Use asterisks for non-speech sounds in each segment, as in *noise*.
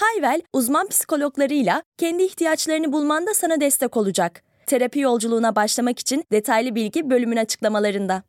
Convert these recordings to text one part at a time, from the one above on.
Hayvel, uzman psikologlarıyla kendi ihtiyaçlarını bulmanda sana destek olacak. Terapi yolculuğuna başlamak için detaylı bilgi bölümün açıklamalarında.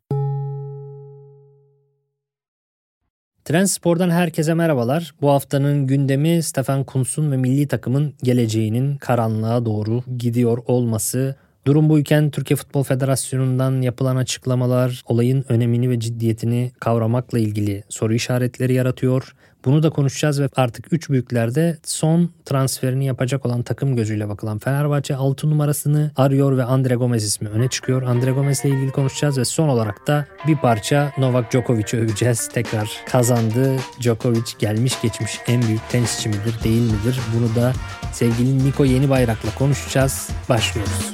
Trendspor'dan herkese merhabalar. Bu haftanın gündemi Stefan Kuntz'un ve milli takımın geleceğinin karanlığa doğru gidiyor olması. Durum buyken Türkiye Futbol Federasyonu'ndan yapılan açıklamalar olayın önemini ve ciddiyetini kavramakla ilgili soru işaretleri yaratıyor. Bunu da konuşacağız ve artık 3 büyüklerde son transferini yapacak olan takım gözüyle bakılan Fenerbahçe 6 numarasını arıyor ve Andre Gomez ismi öne çıkıyor. Andre Gomez ile ilgili konuşacağız ve son olarak da bir parça Novak Djokovic'i öveceğiz. Tekrar kazandı. Djokovic gelmiş geçmiş en büyük tenisçi midir değil midir? Bunu da sevgili Niko Yeni Bayrak'la konuşacağız. Başlıyoruz.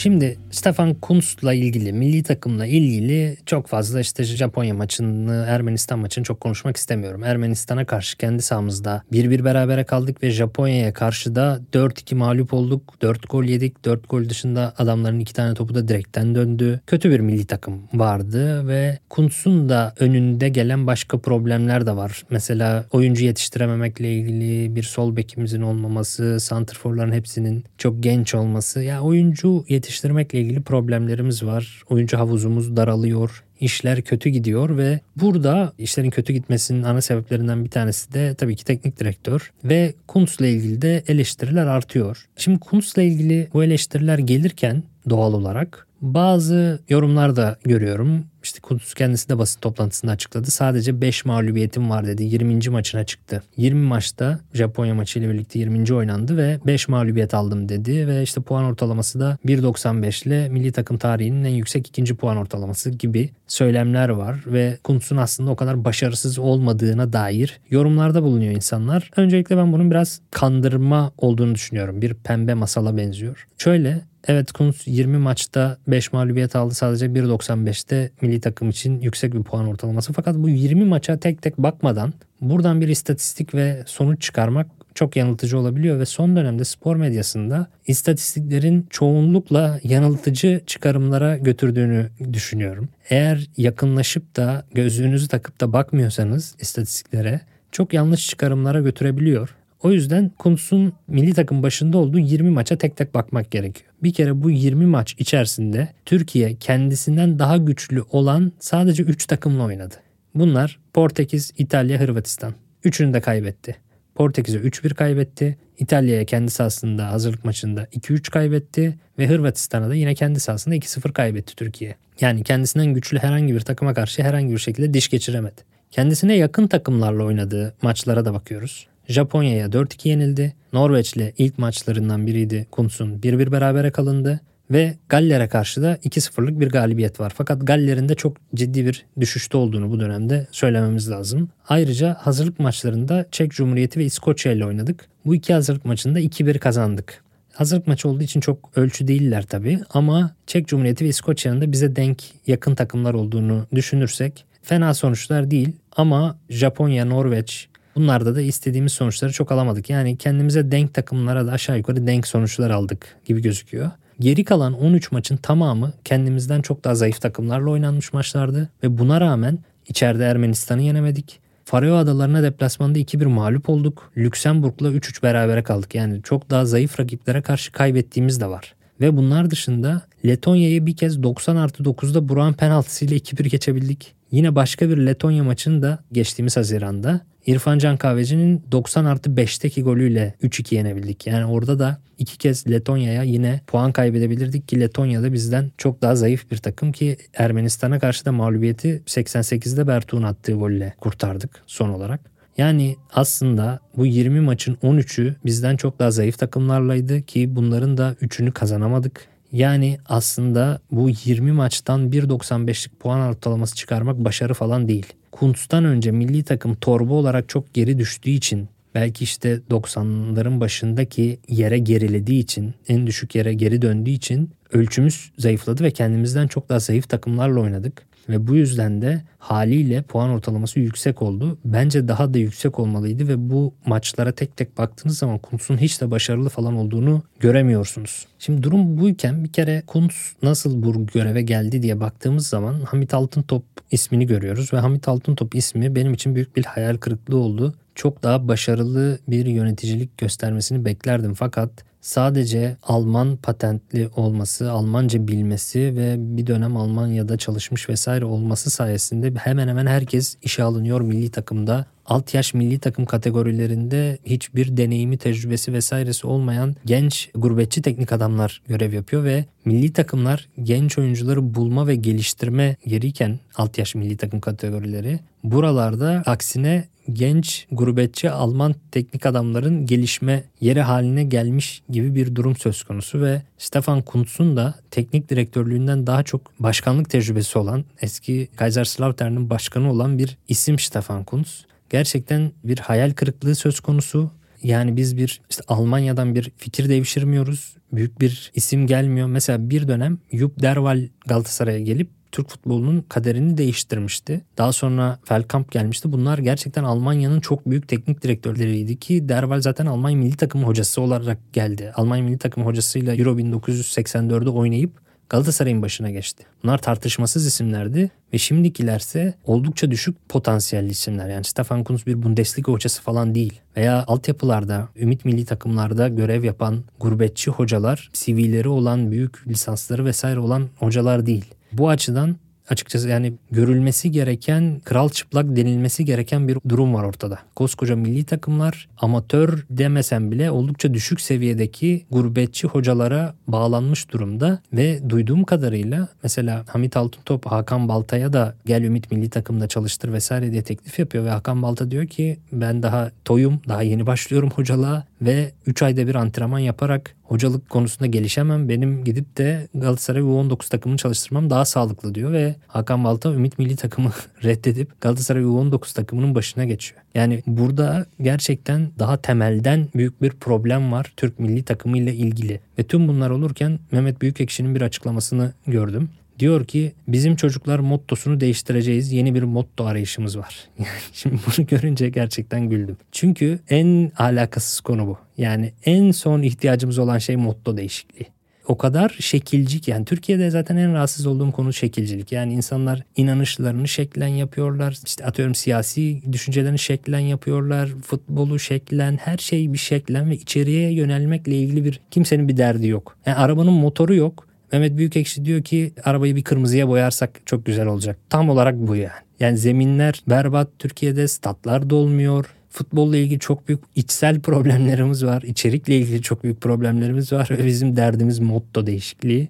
Şimdi Stefan Kuntz'la ilgili, milli takımla ilgili çok fazla işte Japonya maçını, Ermenistan maçını çok konuşmak istemiyorum. Ermenistan'a karşı kendi sahamızda 1-1 berabere kaldık ve Japonya'ya karşı da 4-2 mağlup olduk. 4 gol yedik. 4 gol dışında adamların 2 tane topu da direkten döndü. Kötü bir milli takım vardı ve Kuntz'un da önünde gelen başka problemler de var. Mesela oyuncu yetiştirememekle ilgili bir sol bekimizin olmaması, santrforların hepsinin çok genç olması. Ya oyuncu yetiştirmekle ilgili problemlerimiz var. Oyuncu havuzumuz daralıyor. İşler kötü gidiyor ve burada işlerin kötü gitmesinin ana sebeplerinden bir tanesi de tabii ki teknik direktör ve Kuntz'la ilgili de eleştiriler artıyor. Şimdi Kuntz'la ilgili bu eleştiriler gelirken doğal olarak bazı yorumlar da görüyorum. İşte Kudüs kendisi de basın toplantısında açıkladı. Sadece 5 mağlubiyetim var dedi. 20. maçına çıktı. 20 maçta Japonya maçı ile birlikte 20. oynandı ve 5 mağlubiyet aldım dedi. Ve işte puan ortalaması da 1.95 ile milli takım tarihinin en yüksek ikinci puan ortalaması gibi söylemler var. Ve Kuntz'un aslında o kadar başarısız olmadığına dair yorumlarda bulunuyor insanlar. Öncelikle ben bunun biraz kandırma olduğunu düşünüyorum. Bir pembe masala benziyor. Şöyle Evet Kuntz 20 maçta 5 mağlubiyet aldı. Sadece 1.95'te milli takım için yüksek bir puan ortalaması. Fakat bu 20 maça tek tek bakmadan buradan bir istatistik ve sonuç çıkarmak çok yanıltıcı olabiliyor ve son dönemde spor medyasında istatistiklerin çoğunlukla yanıltıcı çıkarımlara götürdüğünü düşünüyorum. Eğer yakınlaşıp da gözlüğünüzü takıp da bakmıyorsanız istatistiklere çok yanlış çıkarımlara götürebiliyor. O yüzden Kuntz'un milli takım başında olduğu 20 maça tek tek bakmak gerekiyor. Bir kere bu 20 maç içerisinde Türkiye kendisinden daha güçlü olan sadece 3 takımla oynadı. Bunlar Portekiz, İtalya, Hırvatistan. Üçünü de kaybetti. Portekiz'e 3-1 kaybetti. İtalya'ya kendi sahasında hazırlık maçında 2-3 kaybetti ve Hırvatistan'a da yine kendi sahasında 2-0 kaybetti Türkiye. Yani kendisinden güçlü herhangi bir takıma karşı herhangi bir şekilde diş geçiremedi. Kendisine yakın takımlarla oynadığı maçlara da bakıyoruz. Japonya'ya 4-2 yenildi. Norveç'le ilk maçlarından biriydi Kuntz'un 1-1 berabere kalındı. Ve Galler'e karşı da 2-0'lık bir galibiyet var. Fakat Galler'in de çok ciddi bir düşüşte olduğunu bu dönemde söylememiz lazım. Ayrıca hazırlık maçlarında Çek Cumhuriyeti ve İskoçya ile oynadık. Bu iki hazırlık maçında 2-1 kazandık. Hazırlık maçı olduğu için çok ölçü değiller tabii ama Çek Cumhuriyeti ve İskoçya'nın da bize denk yakın takımlar olduğunu düşünürsek fena sonuçlar değil ama Japonya, Norveç, Bunlarda da istediğimiz sonuçları çok alamadık. Yani kendimize denk takımlara da aşağı yukarı denk sonuçlar aldık gibi gözüküyor. Geri kalan 13 maçın tamamı kendimizden çok daha zayıf takımlarla oynanmış maçlardı ve buna rağmen içeride Ermenistan'ı yenemedik. Faroe Adalarına deplasmanda 2-1 mağlup olduk. Lüksemburg'la 3-3 berabere kaldık. Yani çok daha zayıf rakiplere karşı kaybettiğimiz de var. Ve bunlar dışında Letonya'yı bir kez 90 artı 9'da Burak'ın penaltısıyla 2-1 geçebildik. Yine başka bir Letonya maçını da geçtiğimiz Haziran'da İrfan Can Kahveci'nin 90 artı 5'teki golüyle 3-2 yenebildik. Yani orada da iki kez Letonya'ya yine puan kaybedebilirdik ki Letonya'da bizden çok daha zayıf bir takım ki Ermenistan'a karşı da mağlubiyeti 88'de Bertuğ'un attığı golle kurtardık son olarak. Yani aslında bu 20 maçın 13'ü bizden çok daha zayıf takımlarlaydı ki bunların da 3'ünü kazanamadık. Yani aslında bu 20 maçtan 1.95'lik puan ortalaması çıkarmak başarı falan değil. Kuntz'tan önce milli takım torba olarak çok geri düştüğü için belki işte 90'ların başındaki yere gerilediği için en düşük yere geri döndüğü için ölçümüz zayıfladı ve kendimizden çok daha zayıf takımlarla oynadık. Ve bu yüzden de haliyle puan ortalaması yüksek oldu. Bence daha da yüksek olmalıydı ve bu maçlara tek tek baktığınız zaman Kuntz'un hiç de başarılı falan olduğunu göremiyorsunuz. Şimdi durum buyken bir kere Kuntz nasıl bu göreve geldi diye baktığımız zaman Hamit Altıntop ismini görüyoruz ve Hamit Altıntop ismi benim için büyük bir hayal kırıklığı oldu. Çok daha başarılı bir yöneticilik göstermesini beklerdim fakat sadece Alman patentli olması, Almanca bilmesi ve bir dönem Almanya'da çalışmış vesaire olması sayesinde hemen hemen herkes işe alınıyor milli takımda. Alt yaş milli takım kategorilerinde hiçbir deneyimi, tecrübesi vesairesi olmayan genç gurbetçi teknik adamlar görev yapıyor ve milli takımlar genç oyuncuları bulma ve geliştirme yeriyken alt yaş milli takım kategorileri buralarda aksine genç gurbetçi Alman teknik adamların gelişme yeri haline gelmiş gibi bir durum söz konusu ve Stefan Kuntz'un da teknik direktörlüğünden daha çok başkanlık tecrübesi olan eski Kaiserslautern'in başkanı olan bir isim Stefan Kuntz. Gerçekten bir hayal kırıklığı söz konusu. Yani biz bir işte Almanya'dan bir fikir devşirmiyoruz. Büyük bir isim gelmiyor. Mesela bir dönem Jupp Derval Galatasaray'a gelip Türk futbolunun kaderini değiştirmişti. Daha sonra Felkamp gelmişti. Bunlar gerçekten Almanya'nın çok büyük teknik direktörleriydi ki Derval zaten Almanya milli takım hocası olarak geldi. Almanya milli takım hocasıyla Euro 1984'de oynayıp Galatasaray'ın başına geçti. Bunlar tartışmasız isimlerdi ve şimdikilerse oldukça düşük potansiyelli isimler. Yani Stefan Kuntz bir Bundesliga hocası falan değil. Veya altyapılarda, ümit milli takımlarda görev yapan gurbetçi hocalar, CV'leri olan, büyük lisansları vesaire olan hocalar değil. Bu açıdan açıkçası yani görülmesi gereken, kral çıplak denilmesi gereken bir durum var ortada. Koskoca milli takımlar amatör demesem bile oldukça düşük seviyedeki gurbetçi hocalara bağlanmış durumda ve duyduğum kadarıyla mesela Hamit Altıntop Hakan Balta'ya da gel Ümit milli takımda çalıştır vesaire diye teklif yapıyor ve Hakan Balta diyor ki ben daha toyum, daha yeni başlıyorum hocalığa ve 3 ayda bir antrenman yaparak hocalık konusunda gelişemem. Benim gidip de Galatasaray U19 takımını çalıştırmam daha sağlıklı diyor ve Hakan Balta Ümit Milli takımı *laughs* reddedip Galatasaray U19 takımının başına geçiyor. Yani burada gerçekten daha temelden büyük bir problem var Türk milli takımı ile ilgili. Ve tüm bunlar olurken Mehmet Büyükekşi'nin bir açıklamasını gördüm. Diyor ki bizim çocuklar mottosunu değiştireceğiz. Yeni bir motto arayışımız var. *laughs* Şimdi bunu görünce gerçekten güldüm. Çünkü en alakasız konu bu. Yani en son ihtiyacımız olan şey motto değişikliği o kadar şekilcik yani Türkiye'de zaten en rahatsız olduğum konu şekilcilik. Yani insanlar inanışlarını şeklen yapıyorlar. İşte atıyorum siyasi düşüncelerini şeklen yapıyorlar. Futbolu şeklen her şey bir şeklen ve içeriye yönelmekle ilgili bir kimsenin bir derdi yok. Yani arabanın motoru yok. Mehmet Büyükekşi diyor ki arabayı bir kırmızıya boyarsak çok güzel olacak. Tam olarak bu yani. Yani zeminler berbat Türkiye'de statlar dolmuyor. Futbolla ilgili çok büyük içsel problemlerimiz var. İçerikle ilgili çok büyük problemlerimiz var ve bizim derdimiz motto değişikliği.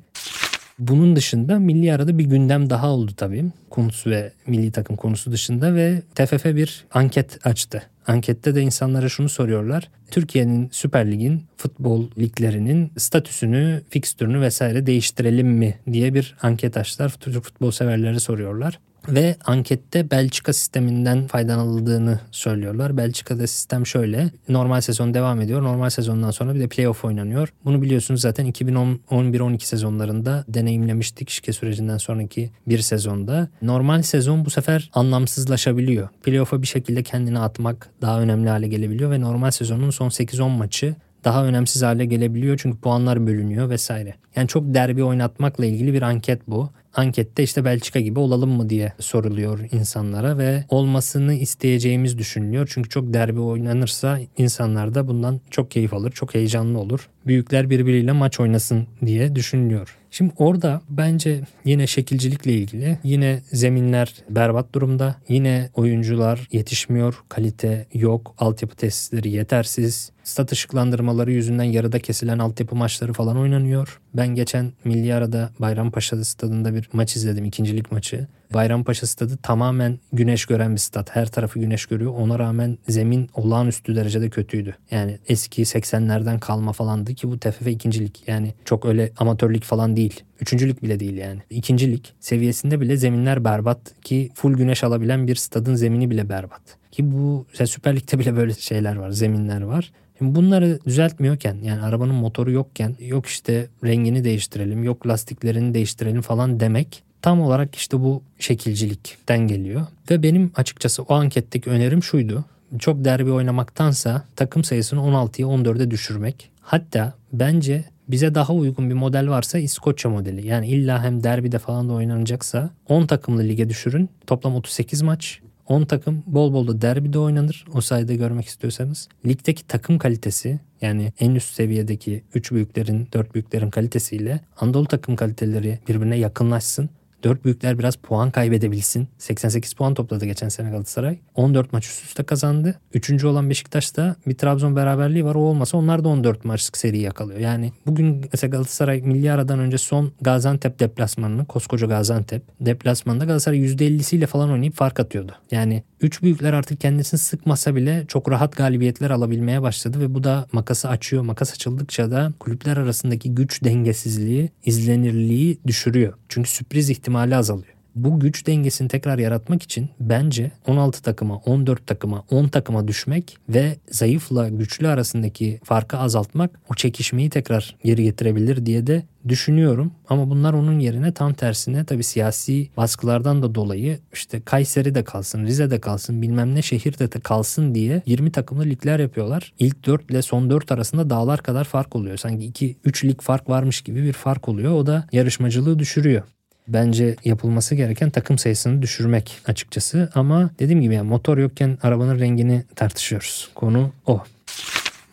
Bunun dışında milli arada bir gündem daha oldu tabii. Kuntz ve milli takım konusu dışında ve TFF bir anket açtı. Ankette de insanlara şunu soruyorlar. Türkiye'nin Süper Lig'in futbol liglerinin statüsünü, fikstürünü vesaire değiştirelim mi diye bir anket açtılar. Türk futbol severlere soruyorlar ve ankette Belçika sisteminden faydalanıldığını söylüyorlar. Belçika'da sistem şöyle. Normal sezon devam ediyor. Normal sezondan sonra bir de playoff oynanıyor. Bunu biliyorsunuz zaten 2011-12 sezonlarında deneyimlemiştik şike sürecinden sonraki bir sezonda. Normal sezon bu sefer anlamsızlaşabiliyor. Playoff'a bir şekilde kendini atmak daha önemli hale gelebiliyor ve normal sezonun son 8-10 maçı daha önemsiz hale gelebiliyor çünkü puanlar bölünüyor vesaire. Yani çok derbi oynatmakla ilgili bir anket bu ankette işte Belçika gibi olalım mı diye soruluyor insanlara ve olmasını isteyeceğimiz düşünülüyor. Çünkü çok derbi oynanırsa insanlar da bundan çok keyif alır, çok heyecanlı olur. Büyükler birbiriyle maç oynasın diye düşünülüyor. Şimdi orada bence yine şekilcilikle ilgili yine zeminler berbat durumda. Yine oyuncular yetişmiyor, kalite yok, altyapı tesisleri yetersiz. Stat ışıklandırmaları yüzünden yarıda kesilen altyapı maçları falan oynanıyor. Ben geçen Milli Arada Bayrampaşa stadında bir maç izledim. ikincilik maçı. Bayrampaşa stadı tamamen güneş gören bir stat. Her tarafı güneş görüyor. Ona rağmen zemin olağanüstü derecede kötüydü. Yani eski 80'lerden kalma falandı ki bu TFF ikincilik. Yani çok öyle amatörlük falan değil. Üçüncülük bile değil yani. İkincilik seviyesinde bile zeminler berbat ki full güneş alabilen bir stadın zemini bile berbat. Ki bu Süper Lig'de bile böyle şeyler var, zeminler var. Bunları düzeltmiyorken yani arabanın motoru yokken yok işte rengini değiştirelim, yok lastiklerini değiştirelim falan demek tam olarak işte bu şekilcilikten geliyor. Ve benim açıkçası o anketteki önerim şuydu. Çok derbi oynamaktansa takım sayısını 16'ya 14'e düşürmek. Hatta bence bize daha uygun bir model varsa İskoçya modeli. Yani illa hem derbide falan da oynanacaksa 10 takımlı lige düşürün. Toplam 38 maç. 10 takım bol bol da derbide oynanır. O sayede görmek istiyorsanız. Ligdeki takım kalitesi yani en üst seviyedeki 3 büyüklerin 4 büyüklerin kalitesiyle Anadolu takım kaliteleri birbirine yakınlaşsın. Dört büyükler biraz puan kaybedebilsin. 88 puan topladı geçen sene Galatasaray. 14 maç üst üste kazandı. Üçüncü olan Beşiktaş'ta bir Trabzon beraberliği var. O olmasa onlar da 14 maçlık seri yakalıyor. Yani bugün mesela Galatasaray milli aradan önce son Gaziantep deplasmanını koskoca Gaziantep deplasmanında Galatasaray %50'siyle falan oynayıp fark atıyordu. Yani üç büyükler artık kendisini sıkmasa bile çok rahat galibiyetler alabilmeye başladı ve bu da makası açıyor. Makas açıldıkça da kulüpler arasındaki güç dengesizliği, izlenirliği düşürüyor. Çünkü sürpriz ihtimali azalıyor. Bu güç dengesini tekrar yaratmak için bence 16 takıma, 14 takıma, 10 takıma düşmek ve zayıfla güçlü arasındaki farkı azaltmak o çekişmeyi tekrar geri getirebilir diye de düşünüyorum. Ama bunlar onun yerine tam tersine tabii siyasi baskılardan da dolayı işte Kayseri'de kalsın, Rize'de kalsın, bilmem ne şehirde de kalsın diye 20 takımlı ligler yapıyorlar. İlk 4 ile son 4 arasında dağlar kadar fark oluyor. Sanki 2-3 lig fark varmış gibi bir fark oluyor. O da yarışmacılığı düşürüyor bence yapılması gereken takım sayısını düşürmek açıkçası. Ama dediğim gibi yani motor yokken arabanın rengini tartışıyoruz. Konu o.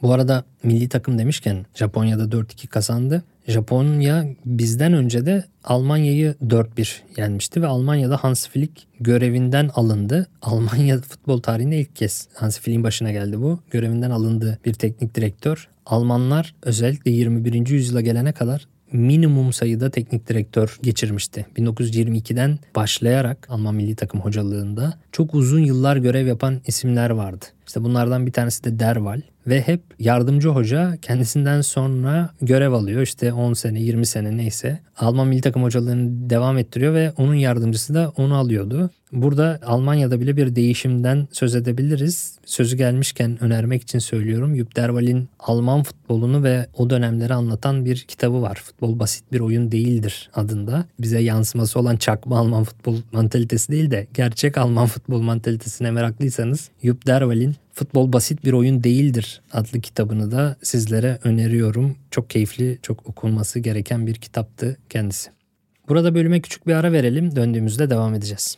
Bu arada milli takım demişken Japonya'da 4-2 kazandı. Japonya bizden önce de Almanya'yı 4-1 yenmişti ve Almanya'da Hans Flick görevinden alındı. Almanya futbol tarihinde ilk kez Hans Flick'in başına geldi bu. Görevinden alındı bir teknik direktör. Almanlar özellikle 21. yüzyıla gelene kadar minimum sayıda teknik direktör geçirmişti. 1922'den başlayarak Alman milli takım hocalığında çok uzun yıllar görev yapan isimler vardı. İşte bunlardan bir tanesi de Derval ve hep yardımcı hoca kendisinden sonra görev alıyor. İşte 10 sene 20 sene neyse Alman milli takım hocalığını devam ettiriyor ve onun yardımcısı da onu alıyordu. Burada Almanya'da bile bir değişimden söz edebiliriz. Sözü gelmişken önermek için söylüyorum. Jupp Derwal'in Alman futbolunu ve o dönemleri anlatan bir kitabı var. Futbol basit bir oyun değildir adında. Bize yansıması olan çakma Alman futbol mantalitesi değil de gerçek Alman futbol mantalitesine meraklıysanız Jupp Derwal'in Futbol Basit Bir Oyun Değildir adlı kitabını da sizlere öneriyorum. Çok keyifli, çok okunması gereken bir kitaptı kendisi. Burada bölüme küçük bir ara verelim. Döndüğümüzde devam edeceğiz.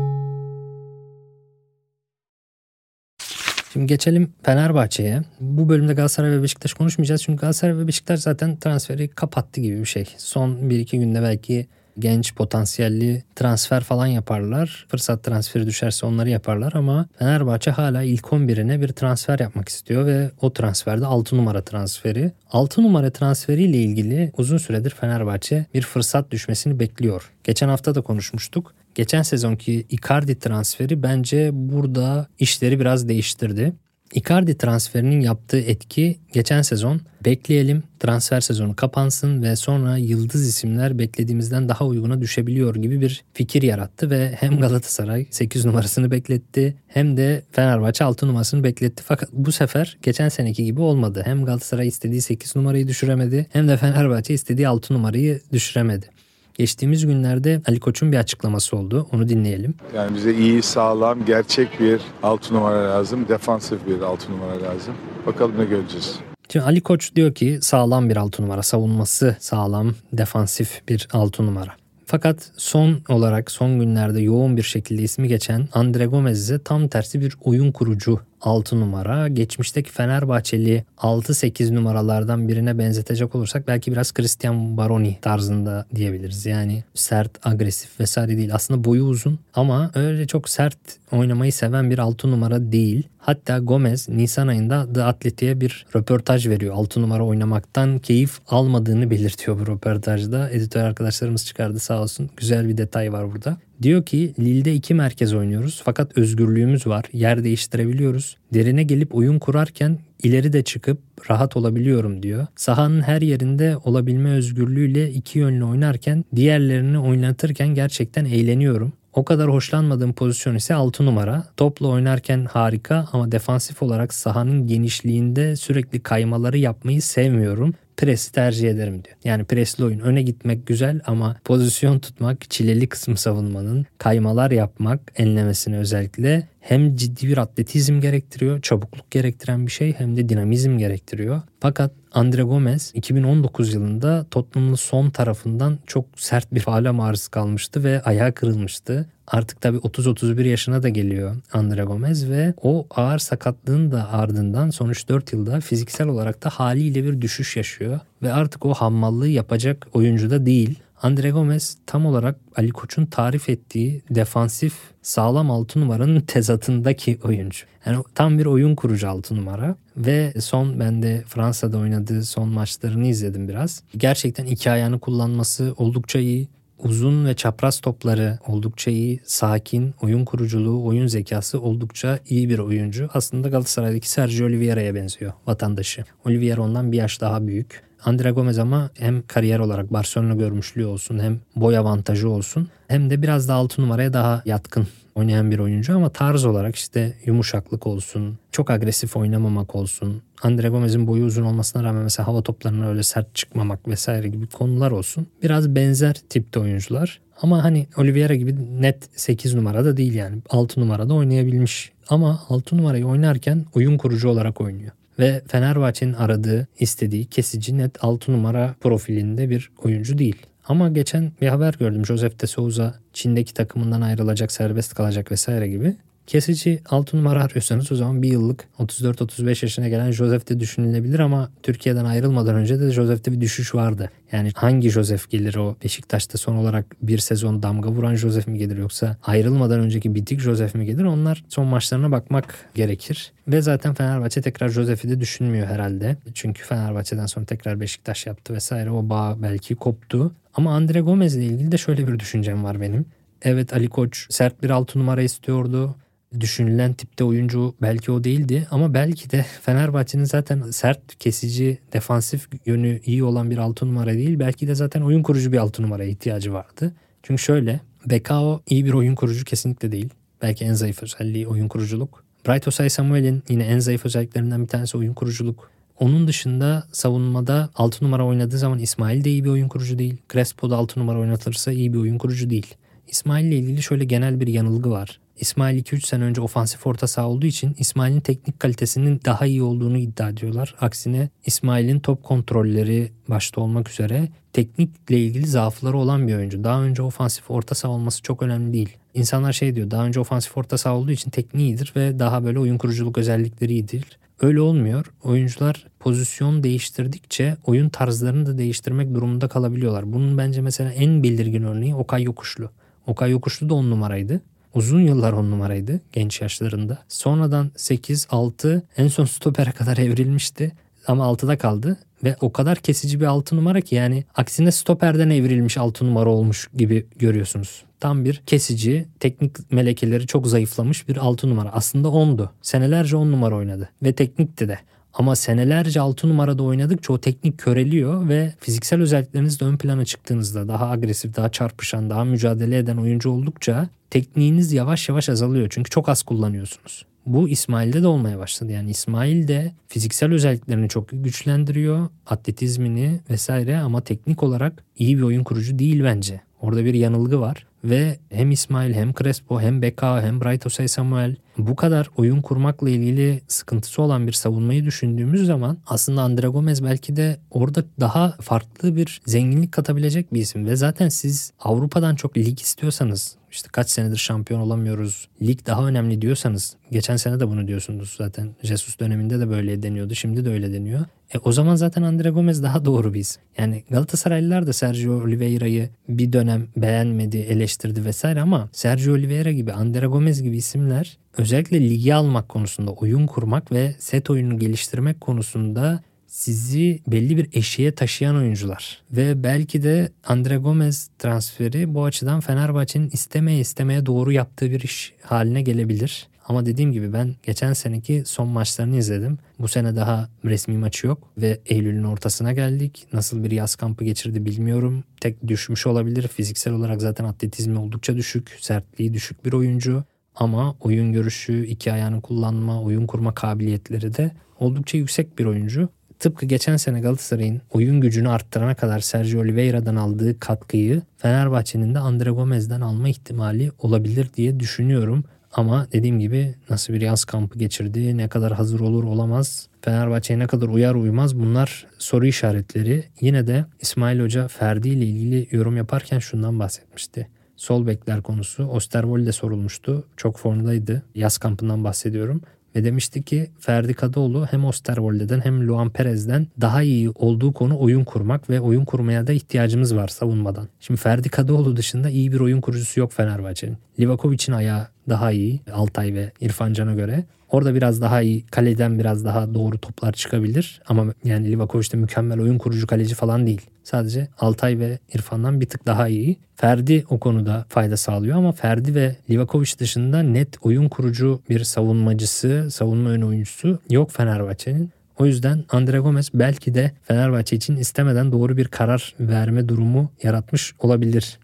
Şimdi geçelim Fenerbahçe'ye. Bu bölümde Galatasaray ve Beşiktaş konuşmayacağız. Çünkü Galatasaray ve Beşiktaş zaten transferi kapattı gibi bir şey. Son 1-2 günde belki genç potansiyelli transfer falan yaparlar. Fırsat transferi düşerse onları yaparlar ama Fenerbahçe hala ilk 11'ine bir transfer yapmak istiyor ve o transferde 6 numara transferi. 6 numara transferiyle ilgili uzun süredir Fenerbahçe bir fırsat düşmesini bekliyor. Geçen hafta da konuşmuştuk. Geçen sezonki Icardi transferi bence burada işleri biraz değiştirdi. Icardi transferinin yaptığı etki geçen sezon bekleyelim transfer sezonu kapansın ve sonra yıldız isimler beklediğimizden daha uyguna düşebiliyor gibi bir fikir yarattı ve hem Galatasaray 8 numarasını bekletti hem de Fenerbahçe 6 numarasını bekletti. Fakat bu sefer geçen seneki gibi olmadı. Hem Galatasaray istediği 8 numarayı düşüremedi hem de Fenerbahçe istediği 6 numarayı düşüremedi. Geçtiğimiz günlerde Ali Koç'un bir açıklaması oldu. Onu dinleyelim. Yani bize iyi, sağlam, gerçek bir 6 numara lazım. Defansif bir 6 numara lazım. Bakalım ne göreceğiz. Şimdi Ali Koç diyor ki sağlam bir 6 numara. Savunması sağlam, defansif bir 6 numara. Fakat son olarak son günlerde yoğun bir şekilde ismi geçen Andre Gomez ise tam tersi bir oyun kurucu 6 numara. Geçmişteki Fenerbahçeli 6-8 numaralardan birine benzetecek olursak belki biraz Christian Baroni tarzında diyebiliriz. Yani sert, agresif vesaire değil. Aslında boyu uzun ama öyle çok sert oynamayı seven bir 6 numara değil. Hatta Gomez Nisan ayında The Athletic'e bir röportaj veriyor. 6 numara oynamaktan keyif almadığını belirtiyor bu röportajda. Editör arkadaşlarımız çıkardı sağ olsun. Güzel bir detay var burada. Diyor ki Lille'de iki merkez oynuyoruz fakat özgürlüğümüz var. Yer değiştirebiliyoruz. Derine gelip oyun kurarken ileri de çıkıp rahat olabiliyorum diyor. Sahanın her yerinde olabilme özgürlüğüyle iki yönlü oynarken diğerlerini oynatırken gerçekten eğleniyorum. O kadar hoşlanmadığım pozisyon ise 6 numara. Topla oynarken harika ama defansif olarak sahanın genişliğinde sürekli kaymaları yapmayı sevmiyorum presi tercih ederim diyor. Yani presli oyun öne gitmek güzel ama pozisyon tutmak çileli kısmı savunmanın kaymalar yapmak enlemesine özellikle hem ciddi bir atletizm gerektiriyor, çabukluk gerektiren bir şey hem de dinamizm gerektiriyor. Fakat Andre Gomez 2019 yılında Tottenham'ın son tarafından çok sert bir faale maruz kalmıştı ve ayağı kırılmıştı. Artık tabi 30-31 yaşına da geliyor Andre Gomez ve o ağır sakatlığın da ardından sonuç 4 yılda fiziksel olarak da haliyle bir düşüş yaşıyor. Ve artık o hammallığı yapacak oyuncu da değil. Andre Gomez tam olarak Ali Koç'un tarif ettiği defansif sağlam 6 numaranın *laughs* tezatındaki oyuncu. Yani tam bir oyun kurucu 6 numara ve son ben de Fransa'da oynadığı son maçlarını izledim biraz. Gerçekten iki ayağını kullanması oldukça iyi uzun ve çapraz topları oldukça iyi, sakin, oyun kuruculuğu, oyun zekası oldukça iyi bir oyuncu. Aslında Galatasaray'daki Sergio Oliveira'ya benziyor vatandaşı. Oliveira ondan bir yaş daha büyük. Andre Gomez ama hem kariyer olarak Barcelona görmüşlüğü olsun hem boy avantajı olsun hem de biraz da 6 numaraya daha yatkın oynayan bir oyuncu ama tarz olarak işte yumuşaklık olsun, çok agresif oynamamak olsun, Andre Gomez'in boyu uzun olmasına rağmen mesela hava toplarına öyle sert çıkmamak vesaire gibi konular olsun. Biraz benzer tipte oyuncular. Ama hani Oliveira gibi net 8 numarada değil yani 6 numarada oynayabilmiş. Ama 6 numarayı oynarken oyun kurucu olarak oynuyor. Ve Fenerbahçe'nin aradığı, istediği kesici net 6 numara profilinde bir oyuncu değil. Ama geçen bir haber gördüm. Joseph de Souza Çin'deki takımından ayrılacak, serbest kalacak vesaire gibi. Kesici 6 numara arıyorsanız o zaman bir yıllık 34-35 yaşına gelen Joseph de düşünülebilir ama Türkiye'den ayrılmadan önce de Joseph'te bir düşüş vardı. Yani hangi Joseph gelir o Beşiktaş'ta son olarak bir sezon damga vuran Joseph mi gelir yoksa ayrılmadan önceki bitik Joseph mi gelir? Onlar son maçlarına bakmak gerekir. Ve zaten Fenerbahçe tekrar Joseph'i de düşünmüyor herhalde. Çünkü Fenerbahçe'den sonra tekrar Beşiktaş yaptı vesaire o bağ belki koptu. Ama Andre Gomez ile ilgili de şöyle bir düşüncem var benim. Evet Ali Koç sert bir altı numara istiyordu düşünülen tipte oyuncu belki o değildi ama belki de *laughs* Fenerbahçe'nin zaten sert, kesici, defansif yönü iyi olan bir altı numara değil. Belki de zaten oyun kurucu bir altı numaraya ihtiyacı vardı. Çünkü şöyle Bekao iyi bir oyun kurucu kesinlikle değil. Belki en zayıf özelliği oyun kuruculuk. Bright Osay Samuel'in yine en zayıf özelliklerinden bir tanesi oyun kuruculuk. Onun dışında savunmada 6 numara oynadığı zaman İsmail de iyi bir oyun kurucu değil. Crespo da 6 numara oynatırsa iyi bir oyun kurucu değil. İsmail ile ilgili şöyle genel bir yanılgı var. İsmail 2-3 sene önce ofansif orta saha olduğu için İsmail'in teknik kalitesinin daha iyi olduğunu iddia ediyorlar. Aksine İsmail'in top kontrolleri başta olmak üzere teknikle ilgili zaafları olan bir oyuncu. Daha önce ofansif orta saha olması çok önemli değil. İnsanlar şey diyor daha önce ofansif orta saha olduğu için tekniğidir ve daha böyle oyun kuruculuk özellikleri iyidir. Öyle olmuyor. Oyuncular pozisyon değiştirdikçe oyun tarzlarını da değiştirmek durumunda kalabiliyorlar. Bunun bence mesela en belirgin örneği Okay Yokuşlu. Okay Yokuşlu da on numaraydı. Uzun yıllar on numaraydı genç yaşlarında. Sonradan 8, 6 en son stopere kadar evrilmişti. ama 6'da kaldı ve o kadar kesici bir 6 numara ki yani aksine stoperden evrilmiş 6 numara olmuş gibi görüyorsunuz. Tam bir kesici, teknik melekeleri çok zayıflamış bir 6 numara. Aslında 10'du. Senelerce 10 numara oynadı ve teknikti de. Ama senelerce 6 numarada oynadıkça o teknik köreliyor ve fiziksel özellikleriniz de ön plana çıktığınızda daha agresif, daha çarpışan, daha mücadele eden oyuncu oldukça tekniğiniz yavaş yavaş azalıyor. Çünkü çok az kullanıyorsunuz. Bu İsmail'de de olmaya başladı. Yani İsmail de fiziksel özelliklerini çok güçlendiriyor. Atletizmini vesaire ama teknik olarak iyi bir oyun kurucu değil bence. Orada bir yanılgı var ve hem İsmail hem Crespo hem Beka hem Bright Osay Samuel bu kadar oyun kurmakla ilgili sıkıntısı olan bir savunmayı düşündüğümüz zaman aslında Andre Gomez belki de orada daha farklı bir zenginlik katabilecek bir isim. Ve zaten siz Avrupa'dan çok lig istiyorsanız işte kaç senedir şampiyon olamıyoruz. Lig daha önemli diyorsanız geçen sene de bunu diyorsunuz zaten. Jesus döneminde de böyle deniyordu. Şimdi de öyle deniyor. E, o zaman zaten Andre Gomez daha doğru biz. Yani Galatasaraylılar da Sergio Oliveira'yı bir dönem beğenmedi, eleştirdi vesaire ama Sergio Oliveira gibi, Andre Gomez gibi isimler özellikle ligi almak konusunda, oyun kurmak ve set oyunu geliştirmek konusunda sizi belli bir eşiğe taşıyan oyuncular. Ve belki de Andre Gomez transferi bu açıdan Fenerbahçe'nin istemeye istemeye doğru yaptığı bir iş haline gelebilir. Ama dediğim gibi ben geçen seneki son maçlarını izledim. Bu sene daha resmi maçı yok ve Eylül'ün ortasına geldik. Nasıl bir yaz kampı geçirdi bilmiyorum. Tek düşmüş olabilir. Fiziksel olarak zaten atletizmi oldukça düşük, sertliği düşük bir oyuncu. Ama oyun görüşü, iki ayağını kullanma, oyun kurma kabiliyetleri de oldukça yüksek bir oyuncu. Tıpkı geçen sene Galatasaray'ın oyun gücünü arttırana kadar Sergio Oliveira'dan aldığı katkıyı Fenerbahçe'nin de Andre Gomez'den alma ihtimali olabilir diye düşünüyorum. Ama dediğim gibi nasıl bir yaz kampı geçirdi, ne kadar hazır olur olamaz, Fenerbahçe'ye ne kadar uyar uymaz bunlar soru işaretleri. Yine de İsmail Hoca Ferdi ile ilgili yorum yaparken şundan bahsetmişti. Sol bekler konusu Osterwolde sorulmuştu. Çok formdaydı. Yaz kampından bahsediyorum. Ve demişti ki Ferdi Kadıoğlu hem Osterwolde'den hem Luan Perez'den daha iyi olduğu konu oyun kurmak ve oyun kurmaya da ihtiyacımız var savunmadan. Şimdi Ferdi Kadıoğlu dışında iyi bir oyun kurucusu yok Fenerbahçe'nin. Livakovic'in ayağı daha iyi Altay ve İrfan Can'a göre. Orada biraz daha iyi kaleden biraz daha doğru toplar çıkabilir. Ama yani Livakovic de mükemmel oyun kurucu kaleci falan değil. Sadece Altay ve İrfan'dan bir tık daha iyi. Ferdi o konuda fayda sağlıyor ama Ferdi ve Livakovic dışında net oyun kurucu bir savunmacısı, savunma ön oyuncusu yok Fenerbahçe'nin. O yüzden Andre Gomez belki de Fenerbahçe için istemeden doğru bir karar verme durumu yaratmış olabilir.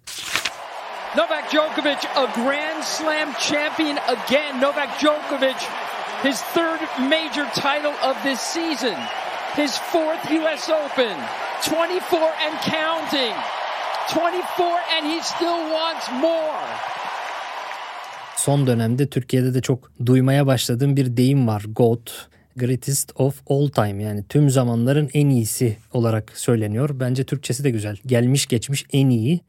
Novak Djokovic a Grand Slam champion again. Novak Djokovic his third major title of this season. His fourth US Open. 24 and counting. 24 and he still wants more. Son dönemde Türkiye'de de çok duymaya başladığım bir deyim var. GOAT. Greatest of all time yani tüm zamanların en iyisi olarak söyleniyor. Bence Türkçesi de güzel. Gelmiş geçmiş en iyi.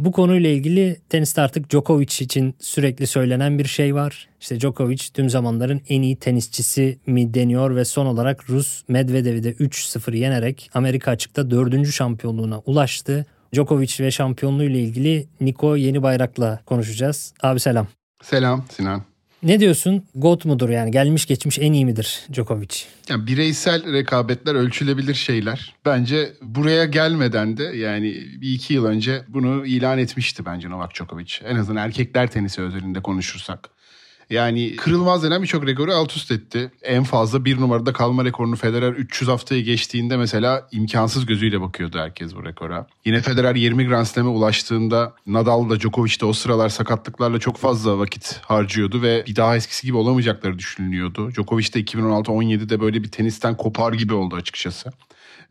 Bu konuyla ilgili teniste artık Djokovic için sürekli söylenen bir şey var. İşte Djokovic tüm zamanların en iyi tenisçisi mi deniyor ve son olarak Rus Medvedev'i de 3-0 yenerek Amerika açıkta 4. şampiyonluğuna ulaştı. Djokovic ve şampiyonluğu ile ilgili Niko Yeni Bayrak'la konuşacağız. Abi selam. Selam Sinan. Ne diyorsun? GOAT mudur yani? Gelmiş geçmiş en iyi midir Djokovic? Yani bireysel rekabetler ölçülebilir şeyler. Bence buraya gelmeden de yani bir iki yıl önce bunu ilan etmişti bence Novak Djokovic. En azından erkekler tenisi özelinde konuşursak. Yani kırılmaz denen birçok rekoru alt üst etti. En fazla bir numarada kalma rekorunu Federer 300 haftayı geçtiğinde mesela imkansız gözüyle bakıyordu herkes bu rekora. Yine Federer 20 Grand Slam'e ulaştığında Nadal da Djokovic de o sıralar sakatlıklarla çok fazla vakit harcıyordu ve bir daha eskisi gibi olamayacakları düşünülüyordu. Djokovic de 2016-17'de böyle bir tenisten kopar gibi oldu açıkçası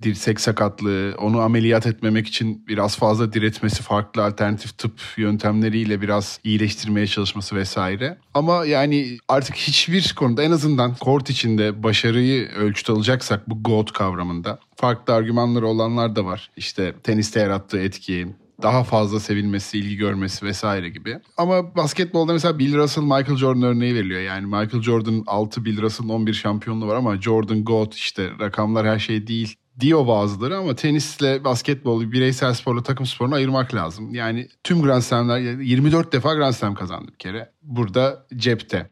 dirsek sakatlığı, onu ameliyat etmemek için biraz fazla diretmesi, farklı alternatif tıp yöntemleriyle biraz iyileştirmeye çalışması vesaire. Ama yani artık hiçbir konuda en azından kort içinde başarıyı ölçüt alacaksak bu GOAT kavramında farklı argümanları olanlar da var. İşte teniste yarattığı etki, daha fazla sevilmesi, ilgi görmesi vesaire gibi. Ama basketbolda mesela Bill Russell, Michael Jordan örneği veriliyor. Yani Michael Jordan 6, Bill Russell'ın 11 şampiyonluğu var ama Jordan GOAT işte rakamlar her şey değil diyor bazıları ama tenisle basketbolu, bireysel sporla takım sporunu ayırmak lazım. Yani tüm Grand Slam'ler 24 defa Grand Slam kazandı bir kere. Burada cepte.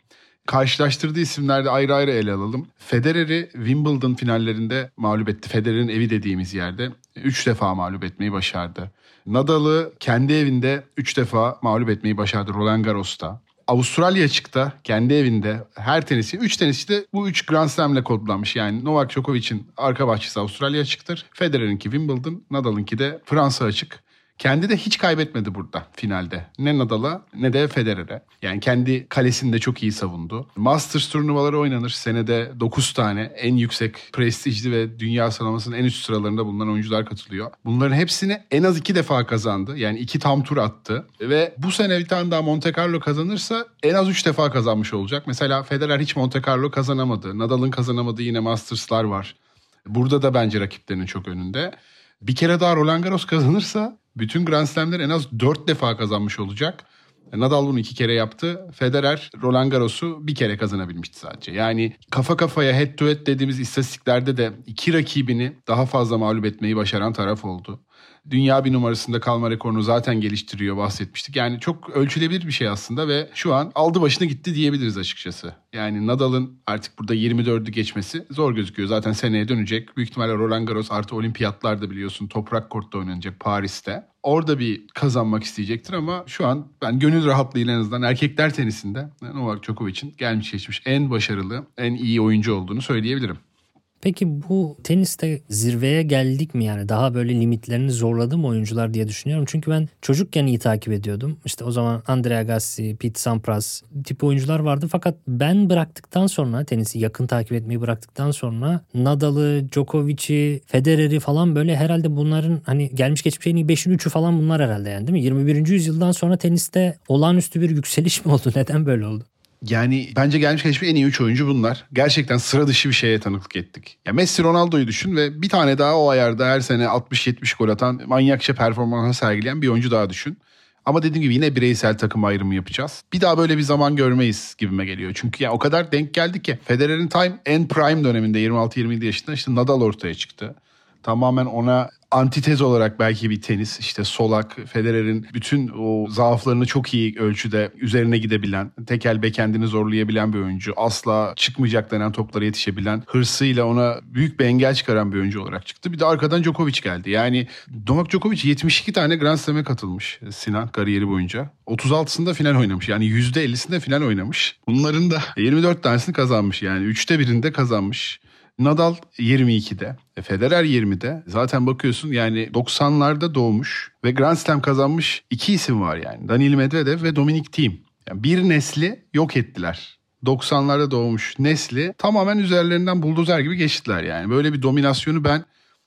karşılaştırdığı isimlerde ayrı ayrı ele alalım. Federer'i Wimbledon finallerinde mağlup etti. Federer'in evi dediğimiz yerde 3 defa mağlup etmeyi başardı. Nadal'ı kendi evinde 3 defa mağlup etmeyi başardı Roland Garros'ta. Avustralya çıktı kendi evinde her tenisi 3 tenisçi de bu 3 Grand Slam'le kodlanmış. Yani Novak Djokovic'in arka bahçesi Avustralya açıktır. Federer'inki Wimbledon, Nadal'ınki de Fransa açık. Kendi de hiç kaybetmedi burada finalde. Ne Nadal'a ne de Federer'e. Yani kendi kalesinde çok iyi savundu. Masters turnuvaları oynanır. Senede 9 tane en yüksek prestijli ve dünya sıralamasının en üst sıralarında bulunan oyuncular katılıyor. Bunların hepsini en az iki defa kazandı. Yani iki tam tur attı. Ve bu sene bir tane daha Monte Carlo kazanırsa en az üç defa kazanmış olacak. Mesela Federer hiç Monte Carlo kazanamadı. Nadal'ın kazanamadığı yine Masters'lar var. Burada da bence rakiplerinin çok önünde. Bir kere daha Roland Garros kazanırsa bütün Grand Slam'ler en az 4 defa kazanmış olacak. Nadal bunu iki kere yaptı. Federer Roland Garros'u bir kere kazanabilmişti sadece. Yani kafa kafaya head to head dediğimiz istatistiklerde de iki rakibini daha fazla mağlup etmeyi başaran taraf oldu. Dünya bir numarasında kalma rekorunu zaten geliştiriyor bahsetmiştik. Yani çok ölçülebilir bir şey aslında ve şu an aldı başını gitti diyebiliriz açıkçası. Yani Nadal'ın artık burada 24'ü geçmesi zor gözüküyor. Zaten seneye dönecek. Büyük ihtimalle Roland Garros artı olimpiyatlar da biliyorsun toprak kortta oynanacak Paris'te. Orada bir kazanmak isteyecektir ama şu an ben gönül rahatlığıyla en azından erkekler tenisinde Novak Djokovic'in gelmiş geçmiş en başarılı, en iyi oyuncu olduğunu söyleyebilirim. Peki bu teniste zirveye geldik mi yani daha böyle limitlerini zorladı mı oyuncular diye düşünüyorum. Çünkü ben çocukken iyi takip ediyordum. İşte o zaman Andrea Agassi, Pete Sampras tip oyuncular vardı. Fakat ben bıraktıktan sonra tenisi yakın takip etmeyi bıraktıktan sonra Nadal'ı, Djokovic'i, Federer'i falan böyle herhalde bunların hani gelmiş geçmiş en iyi 5'in 3'ü falan bunlar herhalde yani değil mi? 21. yüzyıldan sonra teniste olağanüstü bir yükseliş mi oldu? *laughs* Neden böyle oldu? Yani bence gelmiş geçmiş en iyi 3 oyuncu bunlar. Gerçekten sıra dışı bir şeye tanıklık ettik. Ya Messi Ronaldo'yu düşün ve bir tane daha o ayarda her sene 60-70 gol atan manyakça performansı sergileyen bir oyuncu daha düşün. Ama dediğim gibi yine bireysel takım ayrımı yapacağız. Bir daha böyle bir zaman görmeyiz gibime geliyor. Çünkü ya o kadar denk geldi ki Federer'in time en prime döneminde 26-27 yaşında işte Nadal ortaya çıktı. Tamamen ona antitez olarak belki bir tenis işte Solak, Federer'in bütün o zaaflarını çok iyi ölçüde üzerine gidebilen, tekel bekendini zorlayabilen bir oyuncu. Asla çıkmayacak denen toplara yetişebilen, hırsıyla ona büyük bir engel çıkaran bir oyuncu olarak çıktı. Bir de arkadan Djokovic geldi. Yani Novak Djokovic 72 tane Grand Slam'e katılmış Sinan kariyeri boyunca. 36'sında final oynamış. Yani %50'sinde final oynamış. Bunların da 24 tanesini kazanmış. Yani 3'te birinde kazanmış. Nadal 22'de, e, Federer 20'de. Zaten bakıyorsun yani 90'larda doğmuş ve Grand Slam kazanmış iki isim var yani. Daniil Medvedev ve Dominic Thiem. Yani bir nesli yok ettiler. 90'larda doğmuş nesli tamamen üzerlerinden buldozer gibi geçtiler yani. Böyle bir dominasyonu ben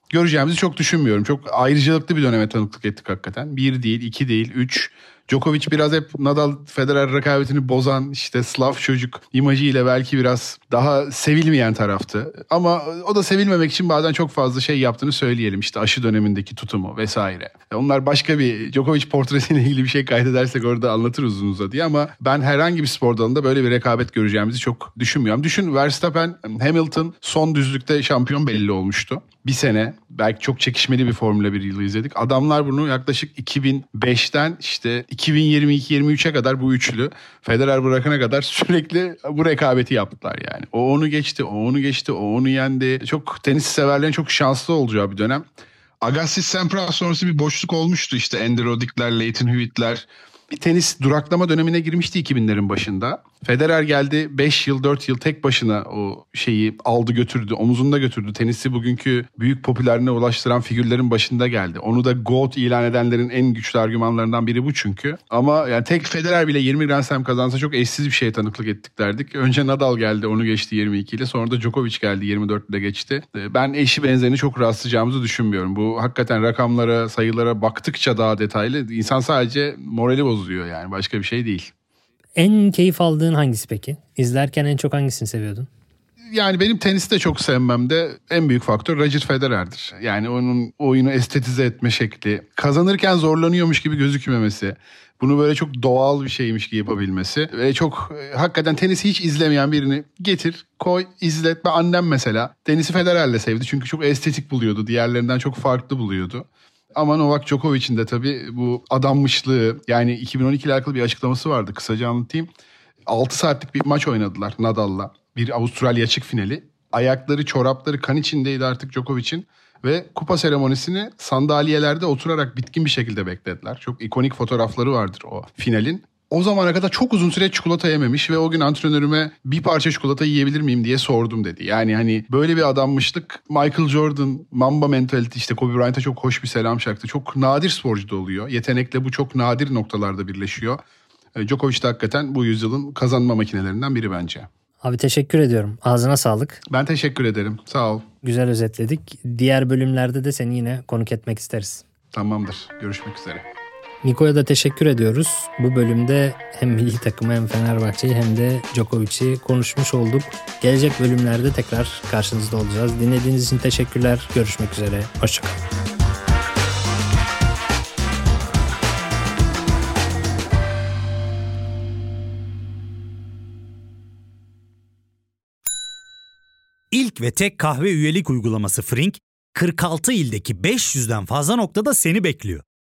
göreceğimizi çok düşünmüyorum. Çok ayrıcalıklı bir döneme tanıklık ettik hakikaten. Bir değil, iki değil, üç. Djokovic biraz hep Nadal Federer rekabetini bozan işte Slav çocuk imajıyla belki biraz daha sevilmeyen taraftı. Ama o da sevilmemek için bazen çok fazla şey yaptığını söyleyelim. İşte aşı dönemindeki tutumu vesaire. Onlar başka bir Djokovic portresiyle ilgili bir şey kaydedersek orada anlatırız uzun uzadıya ama ben herhangi bir spor dalında böyle bir rekabet göreceğimizi çok düşünmüyorum. Düşün Verstappen, Hamilton son düzlükte şampiyon belli olmuştu. Bir sene belki çok çekişmeli bir Formula 1 yılı izledik. Adamlar bunu yaklaşık 2005'ten işte 2022-23'e kadar bu üçlü Federer bırakana kadar *laughs* sürekli bu rekabeti yaptılar yani. O onu geçti, o onu geçti, o onu yendi. Çok tenis severlerin çok şanslı olacağı bir dönem. Agassi Sampras sonrası bir boşluk olmuştu işte Andy Roddick'ler, Leighton Hewitt'ler bir tenis duraklama dönemine girmişti 2000'lerin başında. Federer geldi 5 yıl 4 yıl tek başına o şeyi aldı götürdü. Omuzunda götürdü. Tenisi bugünkü büyük popülerliğine ulaştıran figürlerin başında geldi. Onu da GOAT ilan edenlerin en güçlü argümanlarından biri bu çünkü. Ama yani tek Federer bile 20 Grand Slam kazansa çok eşsiz bir şeye tanıklık ettik derdik. Önce Nadal geldi onu geçti 22 ile. Sonra da Djokovic geldi 24 ile geçti. Ee, ben eşi benzerini çok rastlayacağımızı düşünmüyorum. Bu hakikaten rakamlara sayılara baktıkça daha detaylı. İnsan sadece morali bozuyor yani başka bir şey değil. En keyif aldığın hangisi peki? İzlerken en çok hangisini seviyordun? Yani benim tenisi de çok sevmemde en büyük faktör Roger Federer'dir. Yani onun oyunu estetize etme şekli, kazanırken zorlanıyormuş gibi gözükmemesi, bunu böyle çok doğal bir şeymiş gibi yapabilmesi ve çok e, hakikaten tenisi hiç izlemeyen birini getir, koy, izlet. Ben annem mesela tenisi Federer'le sevdi çünkü çok estetik buluyordu. Diğerlerinden çok farklı buluyordu. Ama Novak Djokovic'in de tabii bu adanmışlığı yani 2012 ile alakalı bir açıklaması vardı kısaca anlatayım. 6 saatlik bir maç oynadılar Nadal'la. Bir Avustralya açık finali. Ayakları, çorapları kan içindeydi artık Djokovic'in. Ve kupa seremonisini sandalyelerde oturarak bitkin bir şekilde beklediler. Çok ikonik fotoğrafları vardır o finalin. O zamana kadar çok uzun süre çikolata yememiş ve o gün antrenörüme bir parça çikolata yiyebilir miyim diye sordum dedi. Yani hani böyle bir adammışlık Michael Jordan, Mamba mentality işte Kobe Bryant'a çok hoş bir selam çaktı. Çok nadir sporcu da oluyor. Yetenekle bu çok nadir noktalarda birleşiyor. E, Djokovic de hakikaten bu yüzyılın kazanma makinelerinden biri bence. Abi teşekkür ediyorum. Ağzına sağlık. Ben teşekkür ederim. Sağ ol. Güzel özetledik. Diğer bölümlerde de seni yine konuk etmek isteriz. Tamamdır. Görüşmek üzere. Niko'ya da teşekkür ediyoruz. Bu bölümde hem milli takımı hem Fenerbahçe'yi hem de Djokovic'i konuşmuş olduk. Gelecek bölümlerde tekrar karşınızda olacağız. Dinlediğiniz için teşekkürler. Görüşmek üzere. Hoşçakalın. İlk ve tek kahve üyelik uygulaması Frink, 46 ildeki 500'den fazla noktada seni bekliyor.